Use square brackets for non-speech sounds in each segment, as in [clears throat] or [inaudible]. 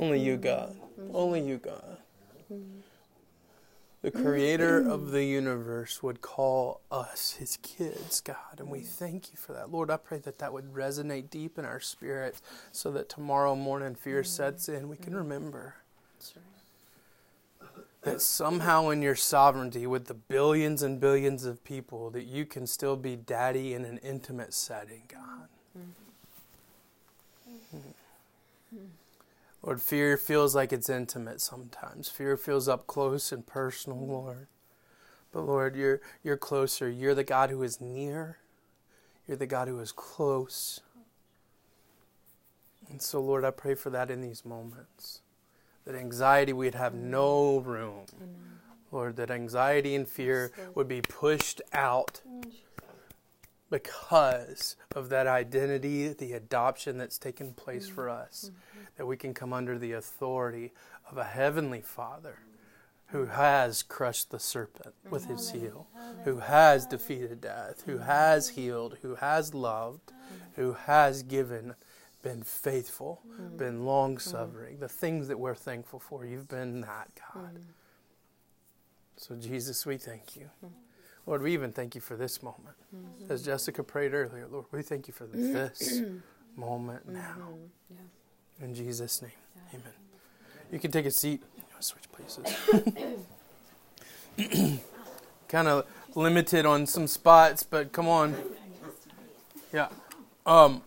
Only you, mm-hmm. God. Only you, God. Mm-hmm. The creator of the universe would call us his kids, God, and we thank you for that. Lord, I pray that that would resonate deep in our spirit so that tomorrow morning fear mm-hmm. sets in. We can remember that somehow in your sovereignty with the billions and billions of people that you can still be daddy in an intimate setting, God. Lord, fear feels like it's intimate sometimes. Fear feels up close and personal, Lord. But Lord, you're you're closer. You're the God who is near. You're the God who is close. And so, Lord, I pray for that in these moments. That anxiety we'd have no room. Lord, that anxiety and fear would be pushed out because of that identity, the adoption that's taken place mm-hmm. for us that we can come under the authority of a heavenly Father who mm-hmm. has crushed the serpent with his heel, who has defeated death, who has healed, who has loved, mm-hmm. who has given, been faithful, been long suffering. The things that we're thankful for, you've been that, God. So, Jesus, we thank you. Lord, we even thank you for this moment. Mm-hmm. As Jessica prayed earlier, Lord, we thank you for mm-hmm. this moment mm-hmm. now. In Jesus' name, amen. You can take a seat. Switch places. [coughs] [coughs] kind of limited on some spots, but come on. Yeah. Um.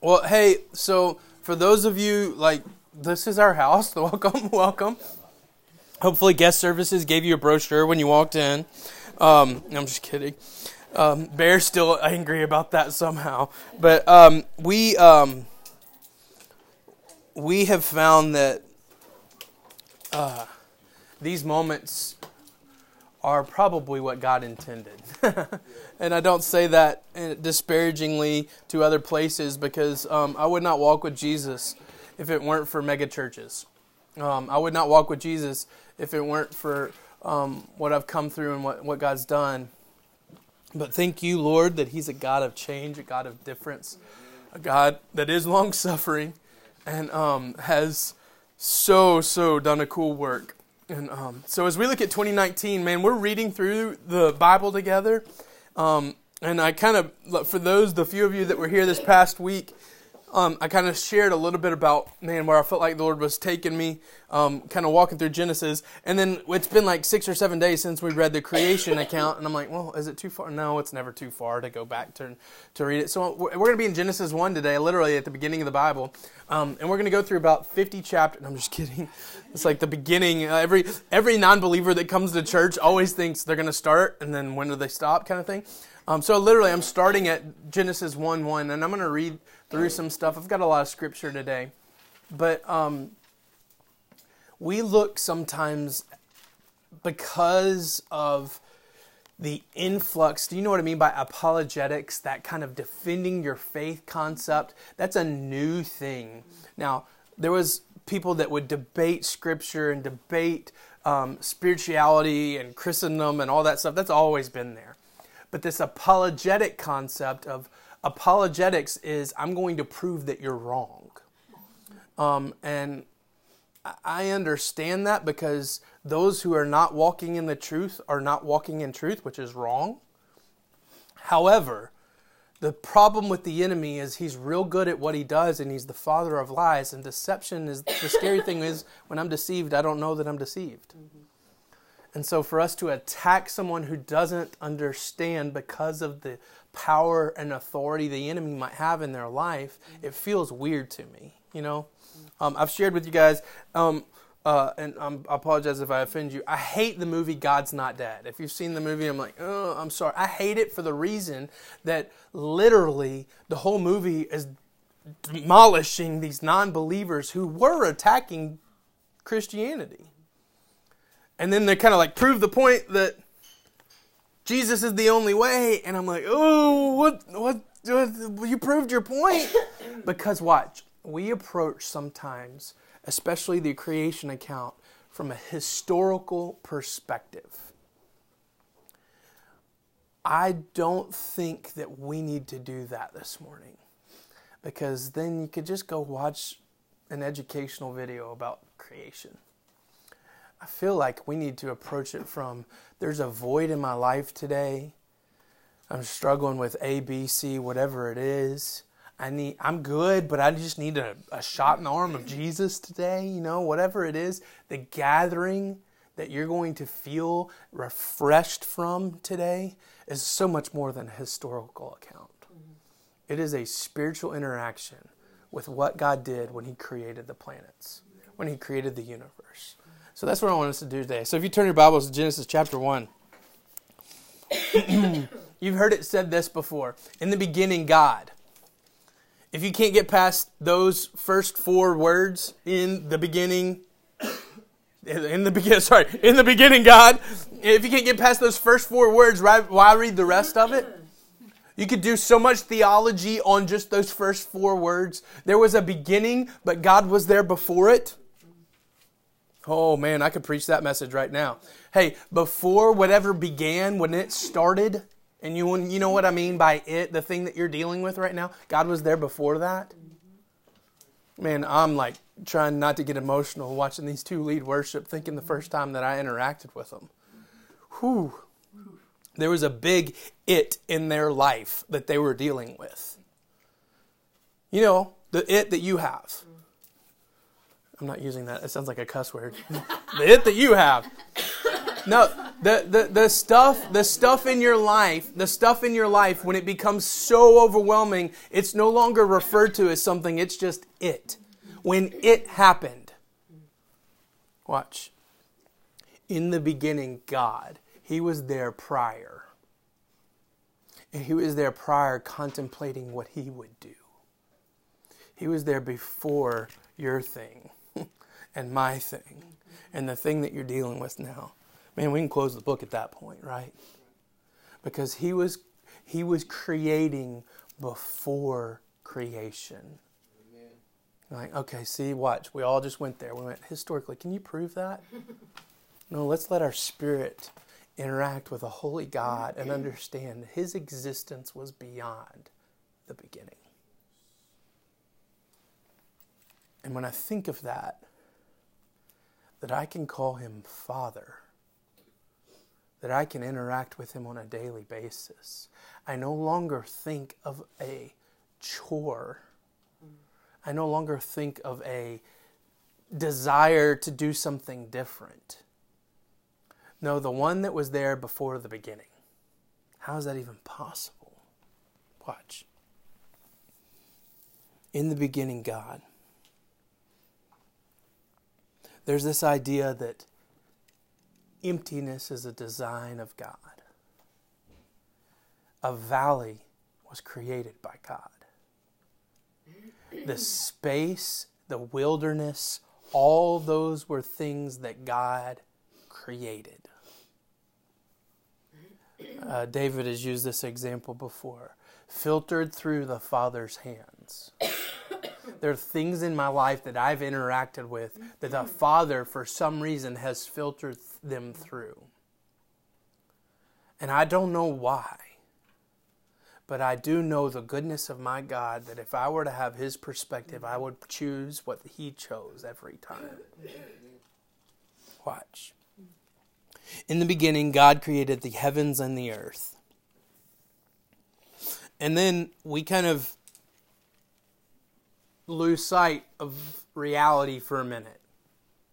Well, hey. So for those of you like, this is our house. [laughs] Welcome, welcome. Hopefully, guest services gave you a brochure when you walked in. Um, I'm just kidding. Um, Bear's still angry about that somehow, but um, we um, we have found that uh, these moments are probably what God intended. [laughs] and I don't say that disparagingly to other places because um, I would not walk with Jesus if it weren't for mega churches. Um, I would not walk with Jesus if it weren't for um, what I've come through and what, what God's done. But thank you, Lord, that He's a God of change, a God of difference, a God that is long suffering and um, has so, so done a cool work. And um, so as we look at 2019, man, we're reading through the Bible together. Um, and I kind of, for those, the few of you that were here this past week, um, I kind of shared a little bit about, man, where I felt like the Lord was taking me, um, kind of walking through Genesis. And then it's been like six or seven days since we read the creation account. And I'm like, well, is it too far? No, it's never too far to go back to, to read it. So we're going to be in Genesis 1 today, literally at the beginning of the Bible. Um, and we're going to go through about 50 chapters. I'm just kidding. [laughs] It's like the beginning. Uh, every, every non believer that comes to church always thinks they're going to start and then when do they stop kind of thing. Um, so literally, I'm starting at Genesis 1 1, and I'm going to read through some stuff. I've got a lot of scripture today. But um, we look sometimes because of the influx. Do you know what I mean by apologetics? That kind of defending your faith concept. That's a new thing. Now, there was people that would debate scripture and debate um, spirituality and Christendom and all that stuff. That's always been there. But this apologetic concept of apologetics is I'm going to prove that you're wrong. Um, and I understand that because those who are not walking in the truth are not walking in truth, which is wrong. However, the problem with the enemy is he's real good at what he does and he's the father of lies and deception is the scary thing is when I'm deceived, I don't know that I'm deceived. Mm-hmm. And so for us to attack someone who doesn't understand because of the power and authority the enemy might have in their life, mm-hmm. it feels weird to me. You know, um, I've shared with you guys, um, uh, and um, I apologize if I offend you. I hate the movie God's Not Dead. If you've seen the movie, I'm like, oh, I'm sorry. I hate it for the reason that literally the whole movie is demolishing these non believers who were attacking Christianity. And then they kind of like prove the point that Jesus is the only way. And I'm like, oh, what, what, what you proved your point. [coughs] because watch, we approach sometimes, especially the creation account, from a historical perspective. I don't think that we need to do that this morning because then you could just go watch an educational video about creation. I feel like we need to approach it from there's a void in my life today. I'm struggling with A, B, C, whatever it is. I need I'm good, but I just need a, a shot in the arm of Jesus today, you know, whatever it is. The gathering that you're going to feel refreshed from today is so much more than a historical account. It is a spiritual interaction with what God did when He created the planets, when He created the universe. So that's what I want us to do today. So if you turn your Bibles to Genesis chapter 1, [coughs] you've heard it said this before. In the beginning, God. If you can't get past those first four words, in the beginning, [coughs] in the beginning, [laughs] sorry, in the beginning, God. If you can't get past those first four words, why read the rest of it? You could do so much theology on just those first four words. There was a beginning, but God was there before it. Oh man, I could preach that message right now. Hey, before whatever began, when it started, and you you know what I mean by it, the thing that you're dealing with right now, God was there before that. Man, I'm like trying not to get emotional watching these two lead worship, thinking the first time that I interacted with them. Whew. There was a big it in their life that they were dealing with. You know, the it that you have. I'm not using that. It sounds like a cuss word. [laughs] the it that you have. No, the, the, the stuff, the stuff in your life, the stuff in your life, when it becomes so overwhelming, it's no longer referred to as something, it's just it. When it happened. Watch. In the beginning, God. He was there prior. And he was there prior contemplating what he would do. He was there before your thing and my thing and the thing that you're dealing with now. Man, we can close the book at that point, right? Because he was he was creating before creation. Amen. Like, okay, see, watch. We all just went there. We went historically. Can you prove that? [laughs] no, let's let our spirit interact with a holy God and understand his existence was beyond the beginning. And when I think of that, that I can call him Father, that I can interact with him on a daily basis, I no longer think of a chore. I no longer think of a desire to do something different. No, the one that was there before the beginning. How is that even possible? Watch. In the beginning, God. There's this idea that emptiness is a design of God. A valley was created by God. The space, the wilderness, all those were things that God created. Uh, David has used this example before. Filtered through the Father's hands. There are things in my life that I've interacted with that the Father, for some reason, has filtered them through. And I don't know why. But I do know the goodness of my God that if I were to have His perspective, I would choose what He chose every time. Watch. In the beginning, God created the heavens and the earth. And then we kind of lose sight of reality for a minute.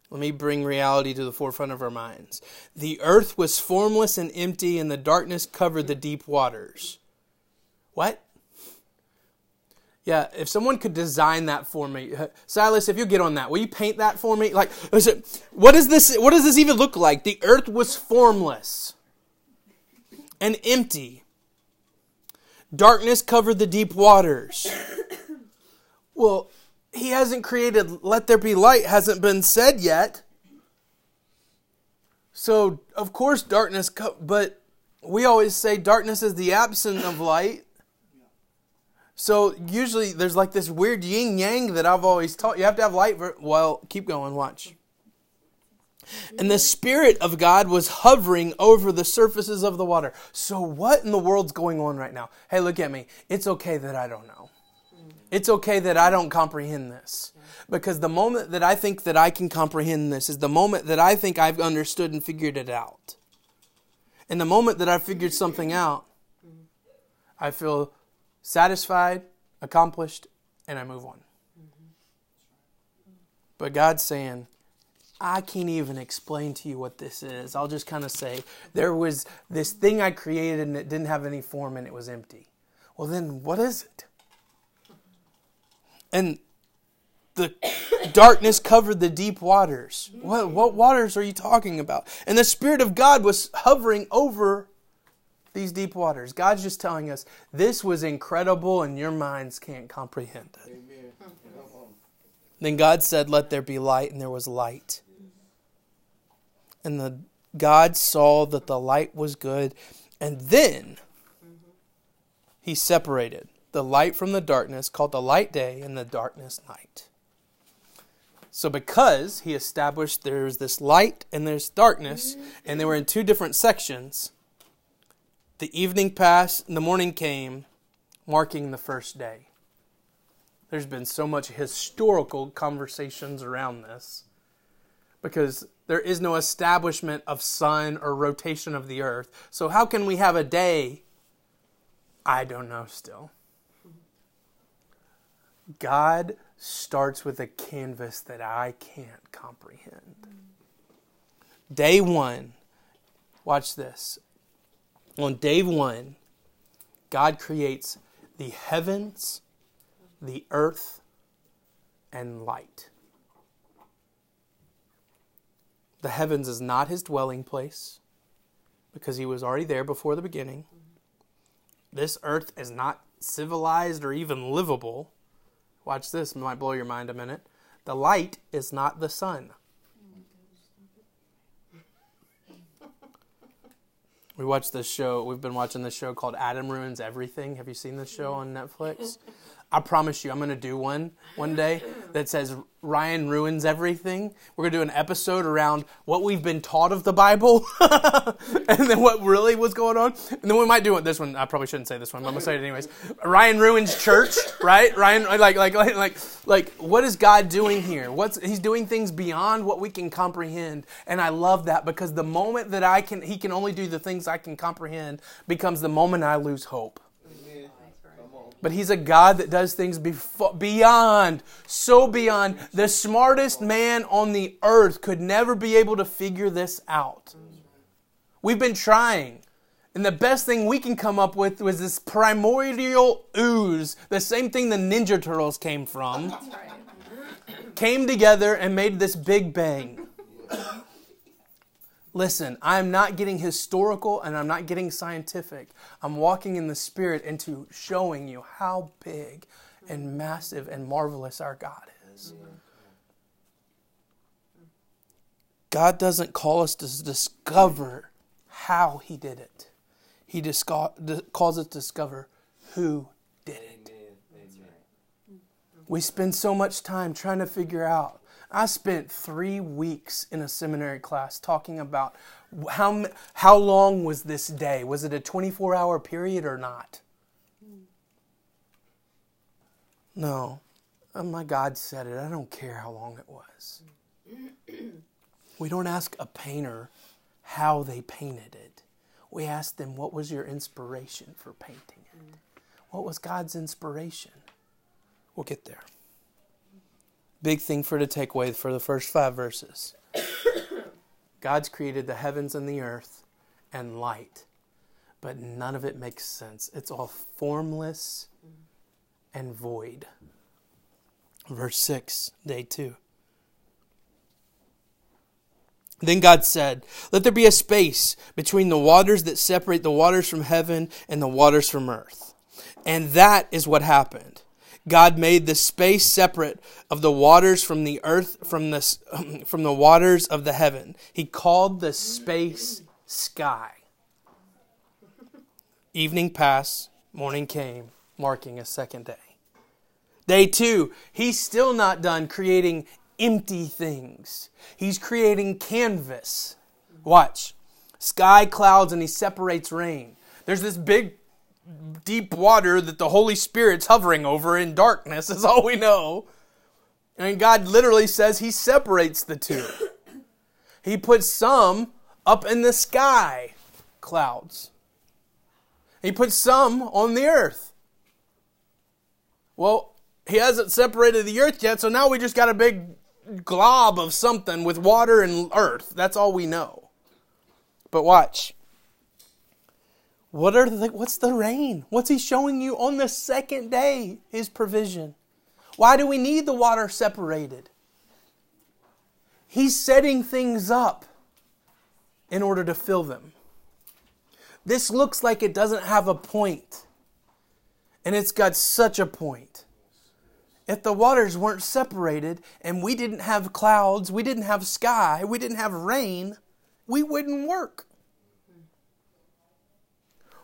Let me bring reality to the forefront of our minds. The earth was formless and empty, and the darkness covered the deep waters. What? Yeah, if someone could design that for me, uh, Silas, if you get on that, will you paint that for me? Like, what does this? What does this even look like? The earth was formless and empty. Darkness covered the deep waters. Well, he hasn't created. Let there be light hasn't been said yet. So of course darkness, co- but we always say darkness is the absence of light. So usually there's like this weird yin yang that I've always taught. You have to have light. For, well, keep going. Watch. And the Spirit of God was hovering over the surfaces of the water. So, what in the world's going on right now? Hey, look at me. It's okay that I don't know. It's okay that I don't comprehend this. Because the moment that I think that I can comprehend this is the moment that I think I've understood and figured it out. And the moment that I've figured something out, I feel satisfied, accomplished, and I move on. But God's saying, I can't even explain to you what this is. I'll just kind of say, there was this thing I created and it didn't have any form and it was empty. Well, then what is it? And the darkness covered the deep waters. What, what waters are you talking about? And the Spirit of God was hovering over these deep waters. God's just telling us this was incredible and your minds can't comprehend it. Then God said, Let there be light, and there was light. And the God saw that the light was good, and then he separated the light from the darkness, called the light day and the darkness night. So, because he established there's this light and there's darkness, and they were in two different sections, the evening passed and the morning came, marking the first day. There's been so much historical conversations around this because there is no establishment of sun or rotation of the earth. So, how can we have a day? I don't know still. God starts with a canvas that I can't comprehend. Day one, watch this. On day one, God creates the heavens, the earth, and light. The heavens is not his dwelling place because he was already there before the beginning. This earth is not civilized or even livable Watch this, it might blow your mind a minute. The light is not the sun. We watched this show, we've been watching this show called Adam Ruins Everything. Have you seen this show on Netflix? [laughs] I promise you, I'm going to do one one day that says Ryan ruins everything. We're going to do an episode around what we've been taught of the Bible [laughs] and then what really was going on. And then we might do this one. I probably shouldn't say this one, but I'm going to say it anyways. Ryan ruins church, right? Ryan, like, like, like, like, like, what is God doing here? What's, he's doing things beyond what we can comprehend. And I love that because the moment that I can, he can only do the things I can comprehend becomes the moment I lose hope. But he's a God that does things beyond, so beyond. The smartest man on the earth could never be able to figure this out. We've been trying. And the best thing we can come up with was this primordial ooze, the same thing the Ninja Turtles came from, came together and made this big bang. Listen, I'm not getting historical and I'm not getting scientific. I'm walking in the Spirit into showing you how big and massive and marvelous our God is. God doesn't call us to discover how He did it, He calls us to discover who did it. We spend so much time trying to figure out I spent three weeks in a seminary class talking about how, how long was this day? Was it a 24 hour period or not? No. Oh, my God said it. I don't care how long it was. [clears throat] We don't ask a painter how they painted it. We ask them, what was your inspiration for painting it? Mm. What was God's inspiration? We'll get there big thing for to take away for the first five verses. [coughs] God's created the heavens and the earth and light, but none of it makes sense. It's all formless and void. Verse 6, day 2. Then God said, Let there be a space between the waters that separate the waters from heaven and the waters from earth. And that is what happened. God made the space separate of the waters from the earth from the, [clears throat] from the waters of the heaven. He called the space sky. Evening passed, morning came, marking a second day. Day two, he's still not done creating empty things. He's creating canvas. Watch. Sky, clouds, and he separates rain. There's this big deep water that the Holy Spirit's hovering over in darkness, [laughs] is all we know. And God literally says He separates the two. He puts some up in the sky, clouds. He puts some on the earth. Well, He hasn't separated the earth yet, so now we just got a big glob of something with water and earth. That's all we know. But watch. What are the, what's the rain? What's he showing you on the second day? His provision. Why do we need the water separated? He's setting things up in order to fill them. This looks like it doesn't have a point, and it's got such a point. If the waters weren't separated and we didn't have clouds, we didn't have sky, we didn't have rain, we wouldn't work.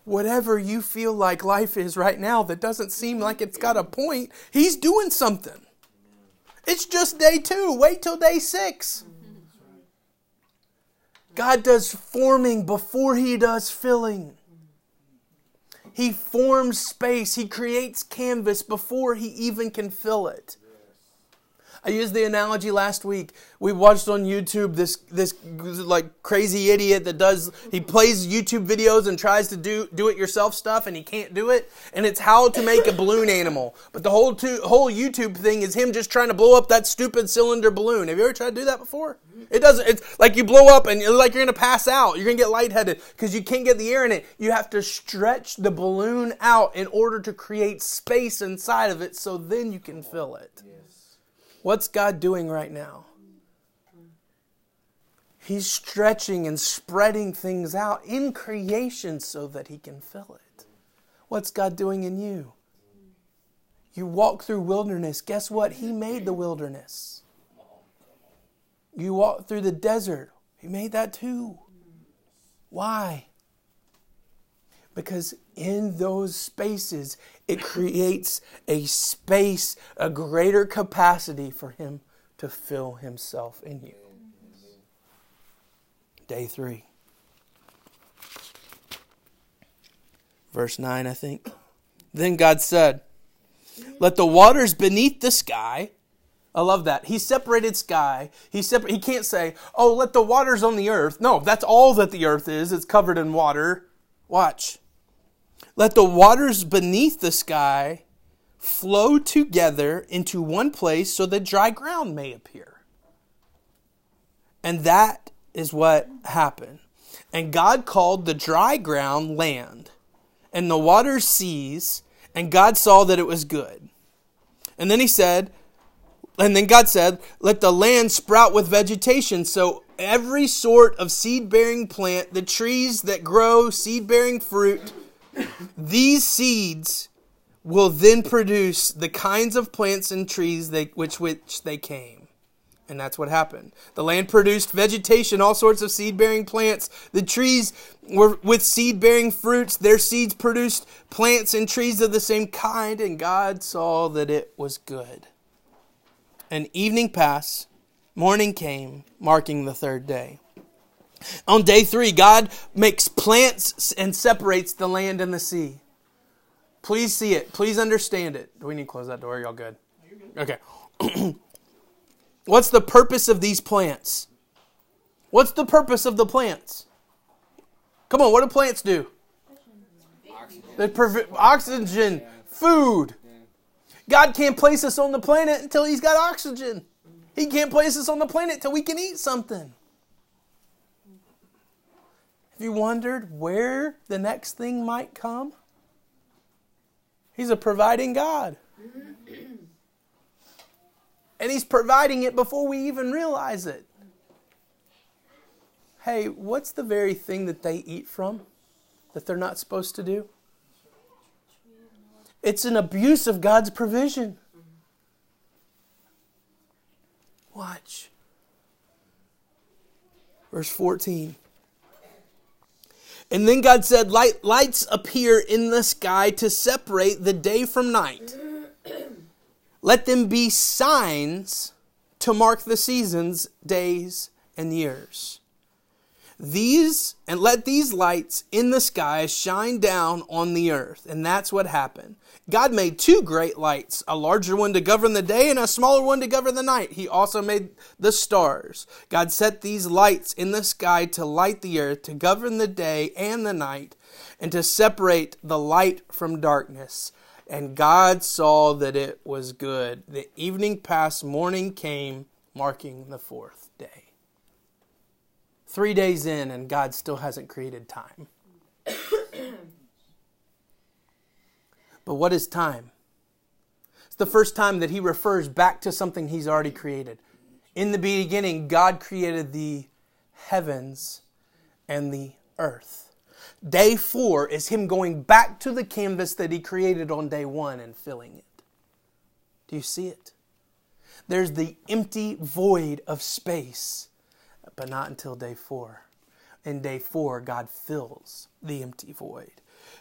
Whatever you feel like life is right now that doesn't seem like it's got a point, He's doing something. It's just day two. Wait till day six. God does forming before He does filling. He forms space, He creates canvas before He even can fill it. I used the analogy last week. We watched on YouTube this this like crazy idiot that does he plays YouTube videos and tries to do do it yourself stuff and he can't do it. And it's how to make a balloon animal. But the whole whole YouTube thing is him just trying to blow up that stupid cylinder balloon. Have you ever tried to do that before? It doesn't. It's like you blow up and like you're gonna pass out. You're gonna get lightheaded because you can't get the air in it. You have to stretch the balloon out in order to create space inside of it, so then you can fill it. What's God doing right now? He's stretching and spreading things out in creation so that He can fill it. What's God doing in you? You walk through wilderness. Guess what? He made the wilderness. You walk through the desert. He made that too. Why? Because in those spaces, it creates a space, a greater capacity for Him to fill Himself in you. Day three. Verse 9, I think. Then God said, Let the waters beneath the sky. I love that. He separated sky. He separ- He can't say, "Oh, let the waters on the earth." No, that's all that the earth is. It's covered in water. Watch. Let the waters beneath the sky flow together into one place so that dry ground may appear. And that is what happened. And God called the dry ground land, and the waters seas, and God saw that it was good. And then he said, and then God said, Let the land sprout with vegetation. So every sort of seed bearing plant, the trees that grow seed bearing fruit, these seeds will then produce the kinds of plants and trees they, which which they came. And that's what happened. The land produced vegetation, all sorts of seed bearing plants. The trees were with seed bearing fruits. Their seeds produced plants and trees of the same kind, and God saw that it was good. And evening passed, morning came, marking the third day. On day three, God makes plants and separates the land and the sea. Please see it. Please understand it. Do we need to close that door? Y'all good? Okay. [clears throat] What's the purpose of these plants? What's the purpose of the plants? Come on, what do plants do? They provide oxygen, food. God can't place us on the planet until He's got oxygen. He can't place us on the planet until we can eat something. You wondered where the next thing might come? He's a providing God. [clears throat] And He's providing it before we even realize it. Hey, what's the very thing that they eat from that they're not supposed to do? It's an abuse of God's provision. Watch. Verse 14. And then God said, Light, Lights appear in the sky to separate the day from night. [clears throat] Let them be signs to mark the seasons, days, and years. these and let these lights in the sky shine down on the earth. And that's what happened. God made two great lights, a larger one to govern the day and a smaller one to govern the night. He also made the stars. God set these lights in the sky to light the earth, to govern the day and the night, and to separate the light from darkness. And God saw that it was good. The evening passed, morning came, marking the fourth day. Three days in, and God still hasn't created time. But what is time? It's the first time that he refers back to something he's already created. In the beginning, God created the heavens and the earth. Day four is him going back to the canvas that he created on day one and filling it. Do you see it? There's the empty void of space but not until day four. In day four, God fills the empty void,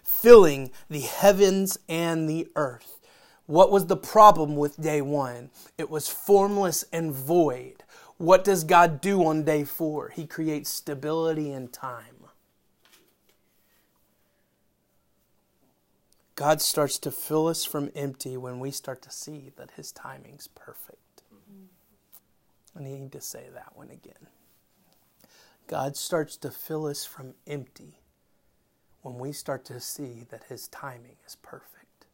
filling the heavens and the earth. What was the problem with day one? It was formless and void. What does God do on day four? He creates stability and time. God starts to fill us from empty when we start to see that His timing's perfect. I need to say that one again. God starts to fill us from empty when we start to see that His timing is perfect.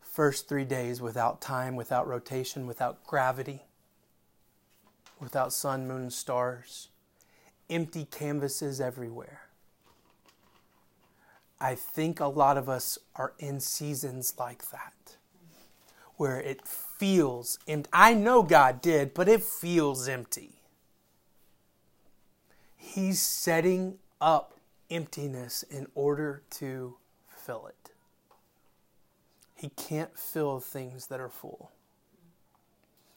First three days without time, without rotation, without gravity, without sun, moon, stars, empty canvases everywhere. I think a lot of us are in seasons like that, where it feels empty. I know God did, but it feels empty. He's setting up emptiness in order to fill it. He can't fill things that are full.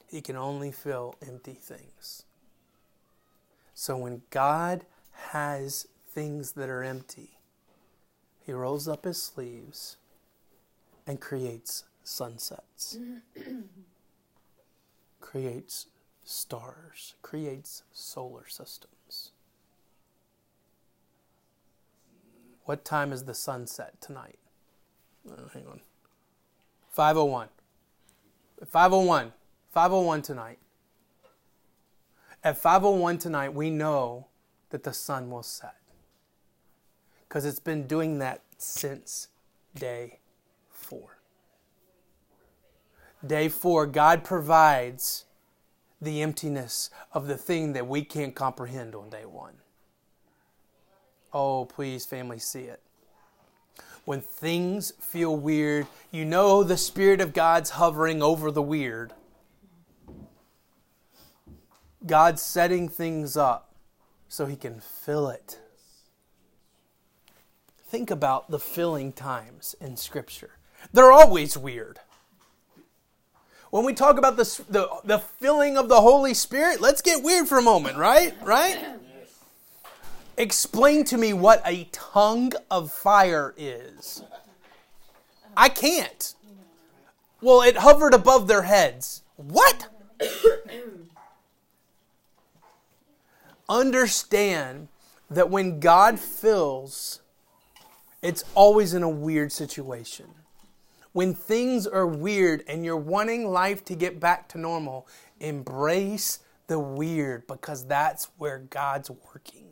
He can only fill empty things. So when God has things that are empty, he rolls up his sleeves and creates sunsets, [clears throat] creates stars, creates solar systems. What time is the sunset tonight? Oh, hang on. 501. 501. 501 tonight. At 501 tonight, we know that the sun will set. Because it's been doing that since day four. Day four, God provides the emptiness of the thing that we can't comprehend on day one. Oh, please, family, see it. When things feel weird, you know the Spirit of God's hovering over the weird. God's setting things up so He can fill it. Think about the filling times in Scripture. They're always weird. When we talk about the, the, the filling of the Holy Spirit, let's get weird for a moment, right? Right? Explain to me what a tongue of fire is. I can't. Well, it hovered above their heads. What? [coughs] Understand that when God fills, it's always in a weird situation when things are weird and you're wanting life to get back to normal, embrace the weird because that's where God's working.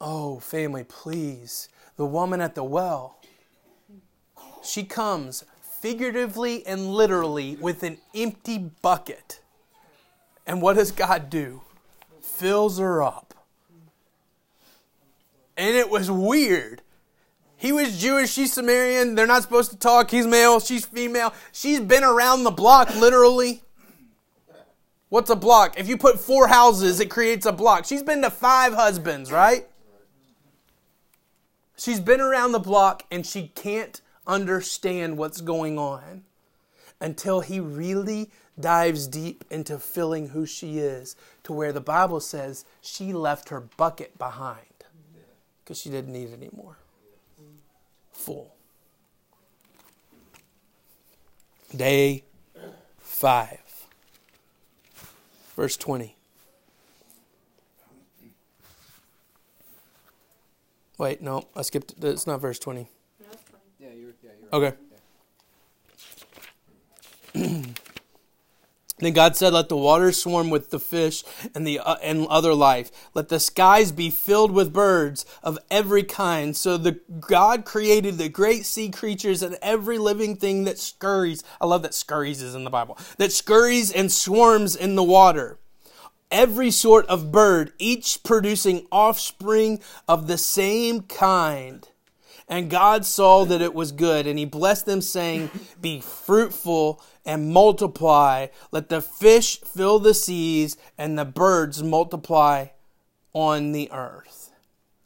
Oh, family, please. The woman at the well, she comes figuratively and literally with an empty bucket. And what does God do? Fills her up. And it was weird he was Jewish, she's Samaritan. They're not supposed to talk. He's male, she's female. She's been around the block, literally. What's a block? If you put four houses, it creates a block. She's been to five husbands, right? She's been around the block and she can't understand what's going on until he really dives deep into filling who she is to where the Bible says she left her bucket behind because she didn't need it anymore full. Day 5, verse 20. Wait, no, I skipped. It's not verse 20. Yeah, you're, yeah, you're Okay. Then God said, "Let the waters swarm with the fish and the uh, and other life. Let the skies be filled with birds of every kind." So the God created the great sea creatures and every living thing that scurries. I love that scurries is in the Bible. That scurries and swarms in the water. Every sort of bird, each producing offspring of the same kind. And God saw that it was good, and he blessed them, saying, Be fruitful and multiply. Let the fish fill the seas, and the birds multiply on the earth.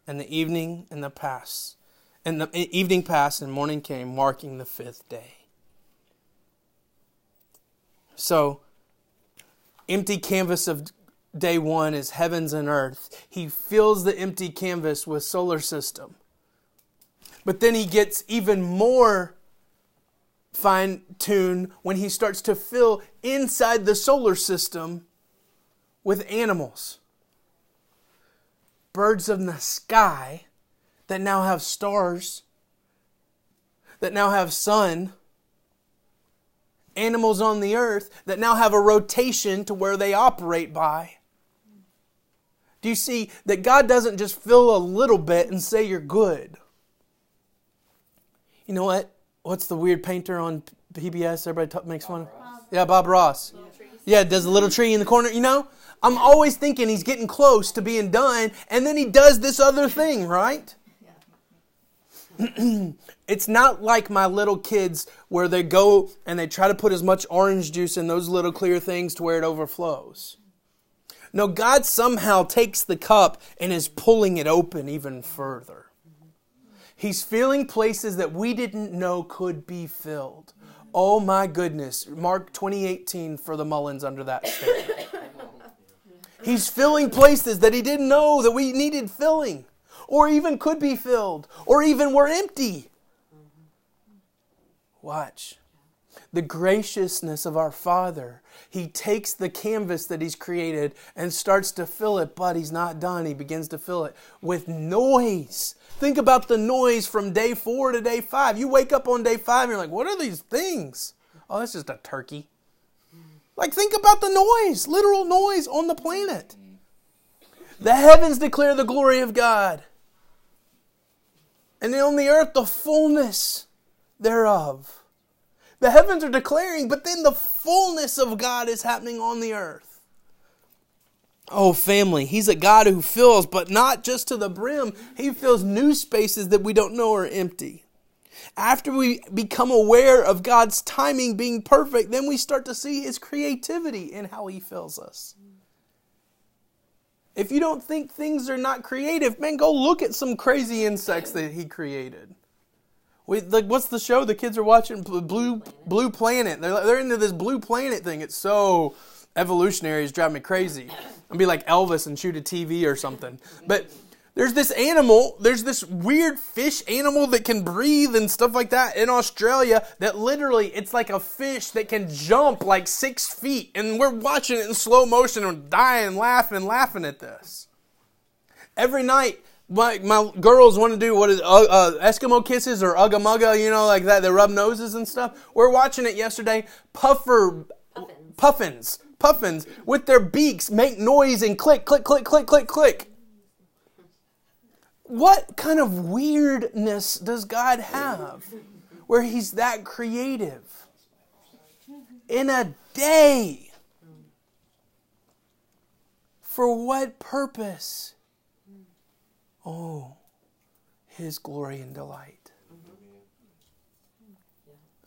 And the evening and the pass, and the evening passed, and morning came, marking the fifth day. So, empty canvas of day one is heavens and earth. He fills the empty canvas with solar system. But then he gets even more fine tuned when he starts to fill inside the solar system with animals. Birds of the sky that now have stars, that now have sun. Animals on the earth that now have a rotation to where they operate by. Do you see that God doesn't just fill a little bit and say you're good? You know what? What's the weird painter on PBS? Everybody t- makes fun of. Yeah, Bob Ross. Yeah, does a little tree in the corner. You know, I'm always thinking he's getting close to being done, and then he does this other thing, right? [clears throat] it's not like my little kids where they go and they try to put as much orange juice in those little clear things to where it overflows. No, God somehow takes the cup and is pulling it open even further. He's filling places that we didn't know could be filled. Oh my goodness. Mark 2018 for the Mullins under that statement. He's filling places that he didn't know that we needed filling, or even could be filled, or even were empty. Watch. The graciousness of our Father. He takes the canvas that He's created and starts to fill it, but He's not done. He begins to fill it with noise. Think about the noise from day four to day five. You wake up on day five and you're like, what are these things? Oh, that's just a turkey. Like, think about the noise, literal noise on the planet. The heavens declare the glory of God, and on the earth the fullness thereof. The heavens are declaring, but then the fullness of God is happening on the earth. Oh, family, He's a God who fills, but not just to the brim. He fills new spaces that we don't know are empty. After we become aware of God's timing being perfect, then we start to see His creativity in how He fills us. If you don't think things are not creative, man, go look at some crazy insects that He created. We, like, what's the show the kids are watching? Blue Blue Planet. They're, they're into this Blue Planet thing. It's so evolutionary. It's driving me crazy. I'd be like Elvis and shoot a TV or something. But there's this animal, there's this weird fish animal that can breathe and stuff like that in Australia that literally it's like a fish that can jump like six feet. And we're watching it in slow motion and dying, laughing, laughing at this. Every night, my, my girls want to do what is uh, uh, Eskimo kisses or ugga mugga, you know, like that. They rub noses and stuff. We're watching it yesterday. Puffer Puffins. puffins, puffins with their beaks make noise and click, click, click, click, click, click. What kind of weirdness does God have where He's that creative? In a day. For what purpose? Oh, His glory and delight.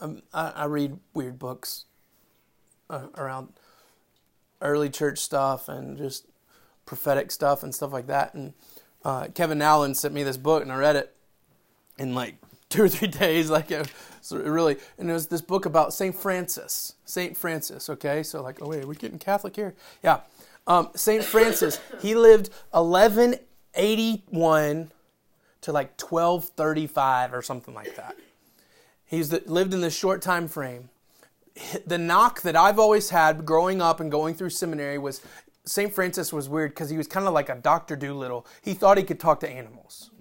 Um, I, I read weird books uh, around early church stuff and just prophetic stuff and stuff like that. And uh, Kevin Allen sent me this book, and I read it in like [laughs] two or three days. Like, it was really, and it was this book about Saint Francis. Saint Francis. Okay, so like, oh wait, we're we getting Catholic here? Yeah, um, Saint Francis. He lived 1181 to like 1235 or something like that. He's the, lived in this short time frame the knock that I've always had growing up and going through seminary was St. Francis was weird because he was kind of like a Dr. Dolittle. He thought he could talk to animals.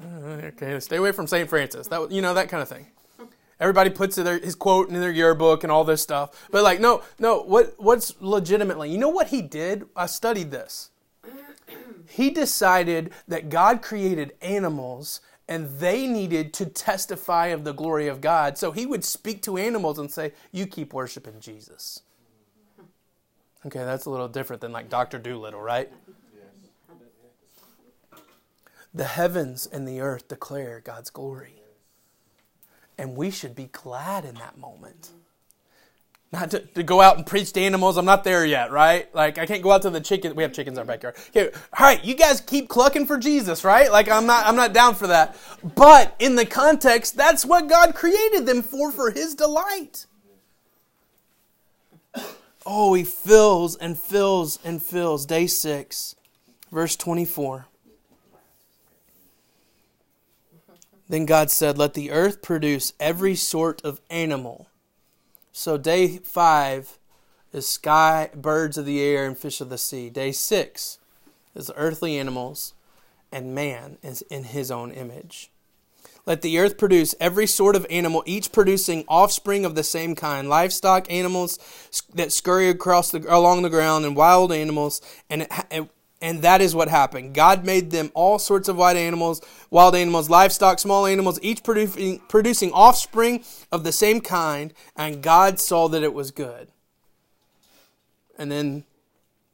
Uh, okay, stay away from St. Francis. That you know that kind of thing. Everybody puts their, his quote in their yearbook and all this stuff. But like, no, no. What what's legitimately? You know what he did? I studied this. He decided that God created animals and they needed to testify of the glory of God. So he would speak to animals and say, "You keep worshiping Jesus." Okay, that's a little different than like Doctor Dolittle, right? The heavens and the earth declare God's glory. And we should be glad in that moment. Not to, to go out and preach to animals. I'm not there yet, right? Like, I can't go out to the chicken. We have chickens in our backyard. Okay, all right, you guys keep clucking for Jesus, right? Like, I'm not, I'm not down for that. But in the context, that's what God created them for, for His delight. Oh, He fills and fills and fills. Day six, verse 24. Then God said, Let the earth produce every sort of animal. So day five is sky, birds of the air, and fish of the sea. Day six is earthly animals, and man is in his own image. Let the earth produce every sort of animal, each producing offspring of the same kind, livestock, animals that scurry across the, along the ground, and wild animals, and and that is what happened. God made them all sorts of wild animals, wild animals, livestock, small animals, each producing, producing offspring of the same kind, and God saw that it was good. And then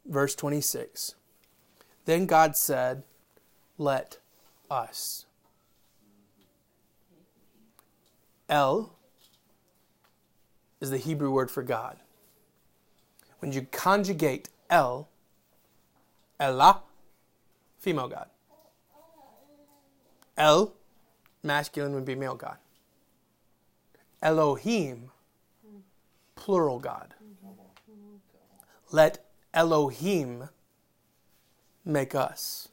verse 26. Then God said, Let us. El is the Hebrew word for God. When you conjugate El, Ella, female god. El, masculine would be male god. Elohim, plural god. Let Elohim make us.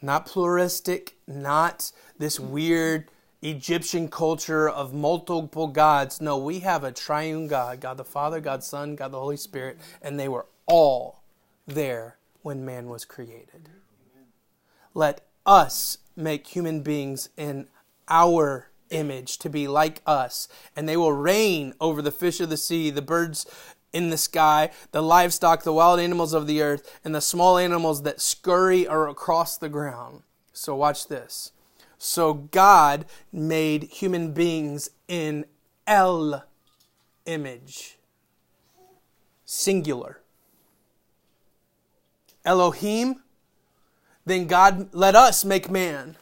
Not pluralistic, not this weird Egyptian culture of multiple gods. No, we have a triune God God the Father, God Son, God the Holy Spirit, and they were all there when man was created. Let us make human beings in our image to be like us, and they will reign over the fish of the sea, the birds in the sky, the livestock, the wild animals of the earth, and the small animals that scurry or across the ground. So, watch this. So, God made human beings in El image, singular. Elohim, then God let us make man.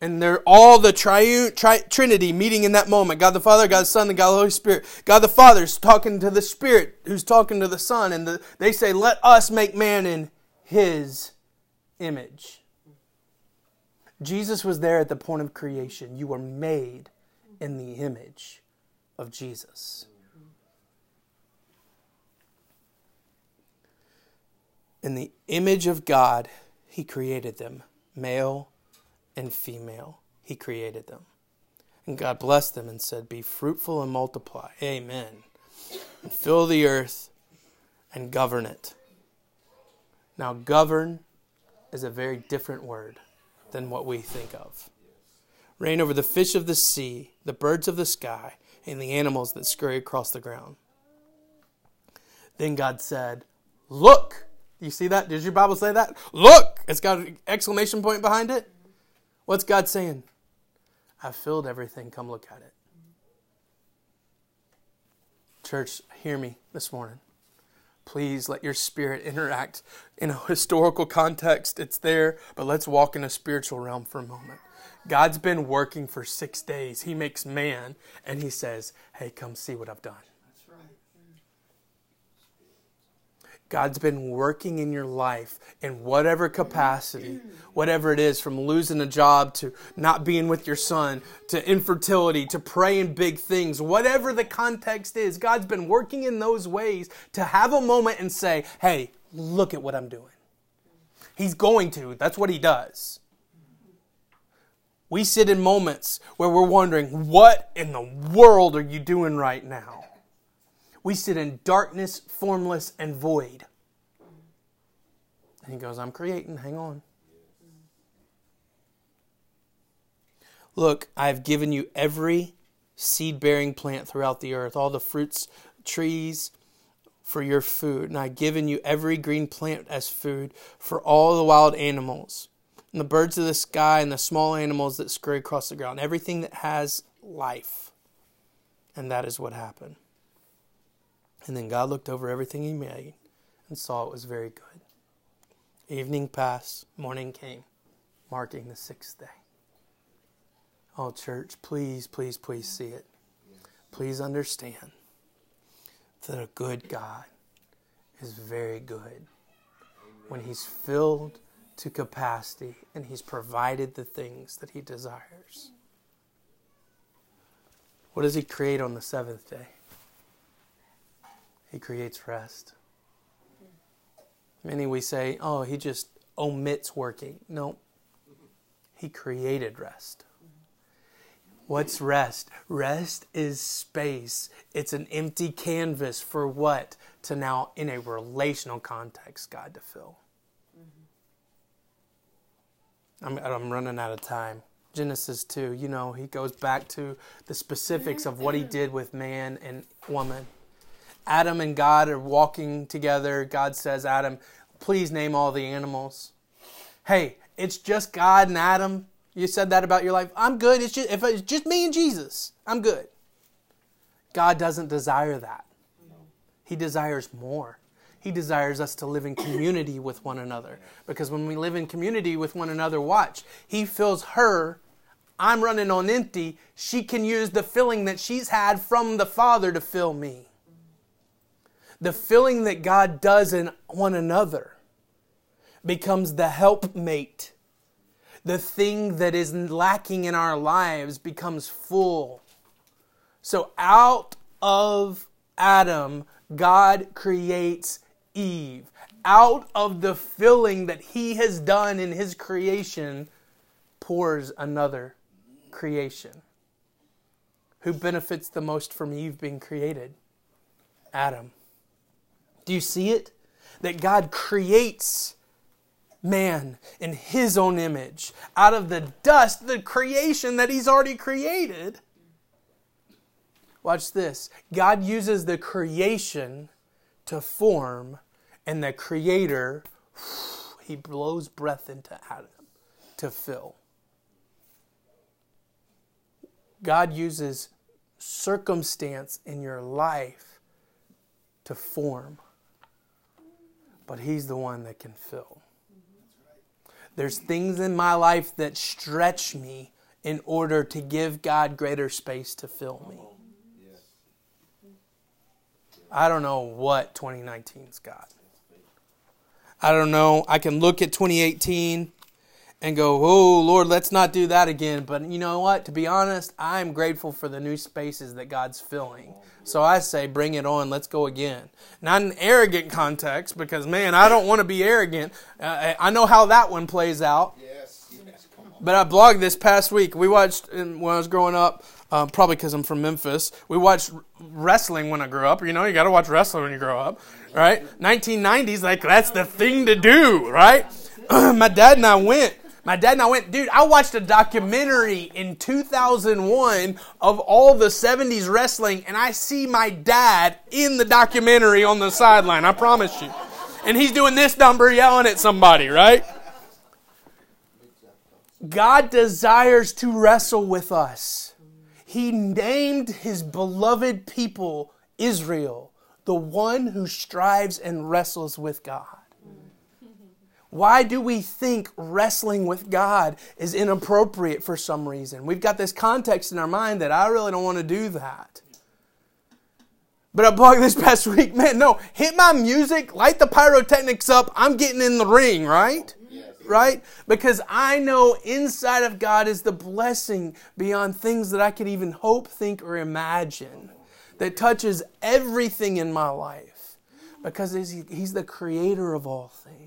And they're all the triune, tri- Trinity meeting in that moment. God the Father, God the Son, and God the Holy Spirit. God the Father's talking to the Spirit, who's talking to the Son, and the, they say, "Let us make man in His image." Jesus was there at the point of creation. You were made in the image of Jesus. In the image of God, He created them, male and female. He created them. And God blessed them and said, Be fruitful and multiply. Amen. And fill the earth and govern it. Now, govern is a very different word than what we think of. Reign over the fish of the sea, the birds of the sky, and the animals that scurry across the ground. Then God said, Look, you see that? Does your Bible say that? Look! It's got an exclamation point behind it. What's God saying? I've filled everything. Come look at it. Church, hear me this morning. Please let your spirit interact in a historical context. It's there, but let's walk in a spiritual realm for a moment. God's been working for six days. He makes man, and He says, Hey, come see what I've done. God's been working in your life in whatever capacity, whatever it is, from losing a job to not being with your son to infertility to praying big things, whatever the context is, God's been working in those ways to have a moment and say, hey, look at what I'm doing. He's going to, that's what he does. We sit in moments where we're wondering, what in the world are you doing right now? We sit in darkness, formless, and void. And he goes, I'm creating, hang on. Look, I've given you every seed bearing plant throughout the earth, all the fruits, trees for your food. And I've given you every green plant as food for all the wild animals, and the birds of the sky, and the small animals that scurry across the ground, everything that has life. And that is what happened. And then God looked over everything He made and saw it was very good. Evening passed, morning came, marking the sixth day. Oh, church, please, please, please see it. Please understand that a good God is very good when He's filled to capacity and He's provided the things that He desires. What does He create on the seventh day? He creates rest. Many we say, oh, He just omits working. No, He created rest. What's rest? Rest is space. It's an empty canvas for what? To now, in a relational context, God to fill. I'm, I'm running out of time. Genesis 2, you know, he goes back to the specifics of what he did with man and woman. Adam and God are walking together. God says, Adam, please name all the animals. Hey, it's just God and Adam you said that about your life. I'm good. It's just if it's just me and Jesus, I'm good. God doesn't desire that. He desires more. He desires us to live in community with one another. Because when we live in community with one another, watch, He fills her. I'm running on empty. She can use the filling that she's had from the Father to fill me. The filling that God does in one another becomes the helpmate the thing that is lacking in our lives becomes full. So out of Adam, God creates Eve. Out of the filling that he has done in his creation, pours another creation. Who benefits the most from Eve being created? Adam. Do you see it? That God creates man in his own image, out of the dust, the creation that he's already created. Watch this. God uses the creation to form, and the creator, [sighs] he blows breath into Adam to fill. God uses circumstance in your life to form, but he's the one that can fill. There's things in my life that stretch me in order to give God greater space to fill me. I don't know what 2019's got. I don't know. I can look at 2018 and go, oh, Lord, let's not do that again. But you know what? To be honest, I'm grateful for the new spaces that God's filling. So I say, bring it on. Let's go again. Not an arrogant context, because man, I don't want to be arrogant. Uh, I know how that one plays out. Yes. but I blogged this past week. We watched when I was growing up. Um, probably because I'm from Memphis. We watched wrestling when I grew up. You know, you got to watch wrestling when you grow up, right? 1990s, like that's the thing to do, right? [clears throat] My dad and I went my dad and I went, dude, I watched a documentary in 2001 of all the 70s wrestling, and I see my dad in the documentary on the sideline. I promise you. And he's doing this number yelling at somebody, right? God desires to wrestle with us. He named his beloved people Israel, the one who strives and wrestles with God. Why do we think wrestling with God is inappropriate for some reason? We've got this context in our mind that I really don't want to do that. But I blogged this [laughs] past week, man, no, hit my music, light the pyrotechnics up, I'm getting in the ring, right? Yes. Right? Because I know inside of God is the blessing beyond things that I could even hope, think, or imagine that touches everything in my life because He's the creator of all things.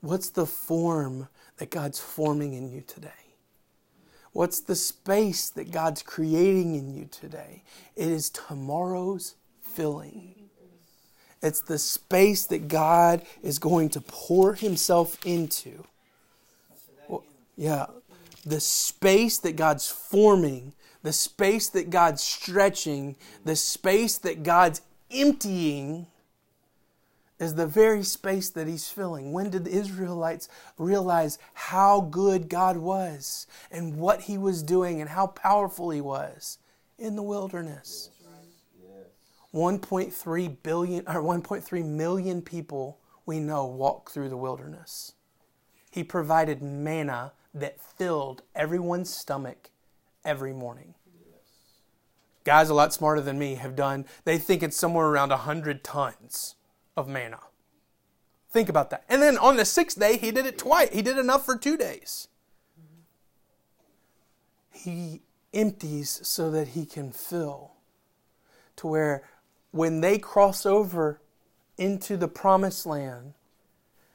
What's the form that God's forming in you today? What's the space that God's creating in you today? It is tomorrow's filling. It's the space that God is going to pour Himself into. Well, yeah, the space that God's forming, the space that God's stretching, the space that God's emptying is the very space that he's filling. When did the Israelites realize how good God was and what he was doing and how powerful he was? In the wilderness. 1.3 billion or 1.3 million people we know walk through the wilderness. He provided manna that filled everyone's stomach every morning. Guys a lot smarter than me have done, they think it's somewhere around 100 tons of manna. Think about that. And then on the sixth day, he did it twice. He did enough for two days. He empties so that he can fill. To where when they cross over into the promised land,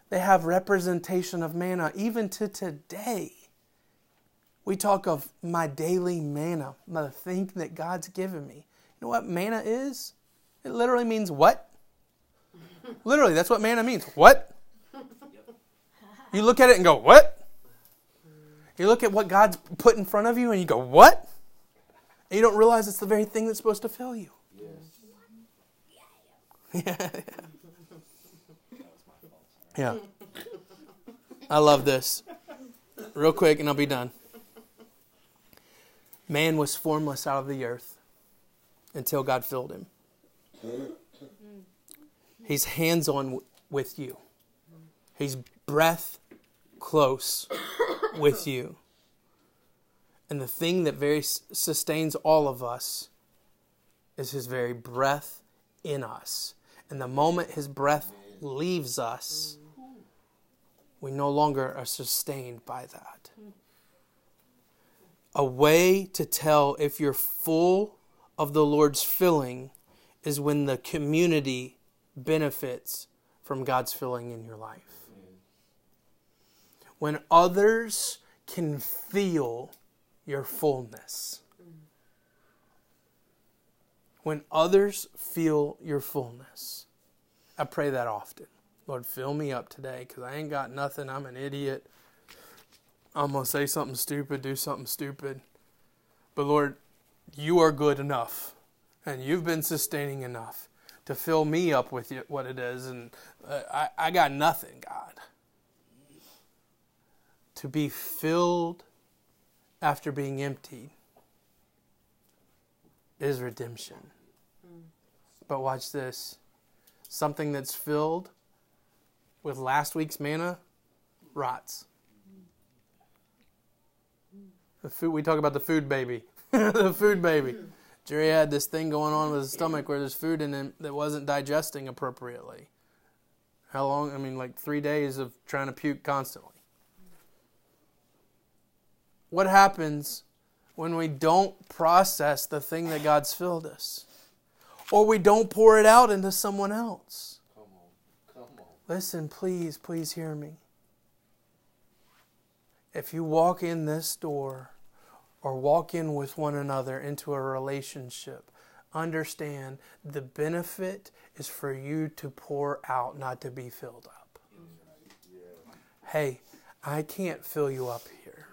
they have representation of manna. Even to today, we talk of my daily manna, the thing that God's given me. You know what manna is? It literally means what? Literally, that's what manna means. What? You look at it and go, what? You look at what God's put in front of you and you go, what? And you don't realize it's the very thing that's supposed to fill you. Yeah. [laughs] yeah. I love this. Real quick, and I'll be done. Man was formless out of the earth until God filled him. He's hands on with you, He's breath close with you. And the thing that very sustains all of us is His very breath in us. And the moment his breath leaves us, we no longer are sustained by that. A way to tell if you're full of the Lord's filling is when the community benefits from God's filling in your life. When others can feel your fullness when others feel your fullness. I pray that often. Lord, fill me up today because I ain't got nothing. I'm an idiot. I'm going to say something stupid, do something stupid. But Lord, you are good enough and you've been sustaining enough to fill me up with what it is. And uh, I, I got nothing, God. To be filled after being emptied is redemption. But watch this something that's filled with last week's manna rots. The food we talk about the food baby. [laughs] the food baby. Jerry had this thing going on with his stomach where there's food in him that wasn't digesting appropriately. How long? I mean, like three days of trying to puke constantly. What happens when we don't process the thing that God's filled us? or we don't pour it out into someone else. Come on. Come on. Listen, please, please hear me. If you walk in this door or walk in with one another into a relationship, understand the benefit is for you to pour out, not to be filled up. Hey, I can't fill you up here.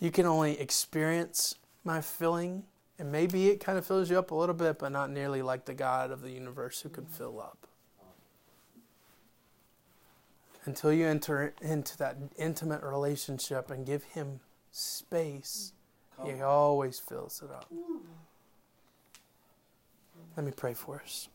You can only experience my filling and maybe it kind of fills you up a little bit, but not nearly like the God of the universe who can fill up. Until you enter into that intimate relationship and give Him space, He always fills it up. Let me pray for us.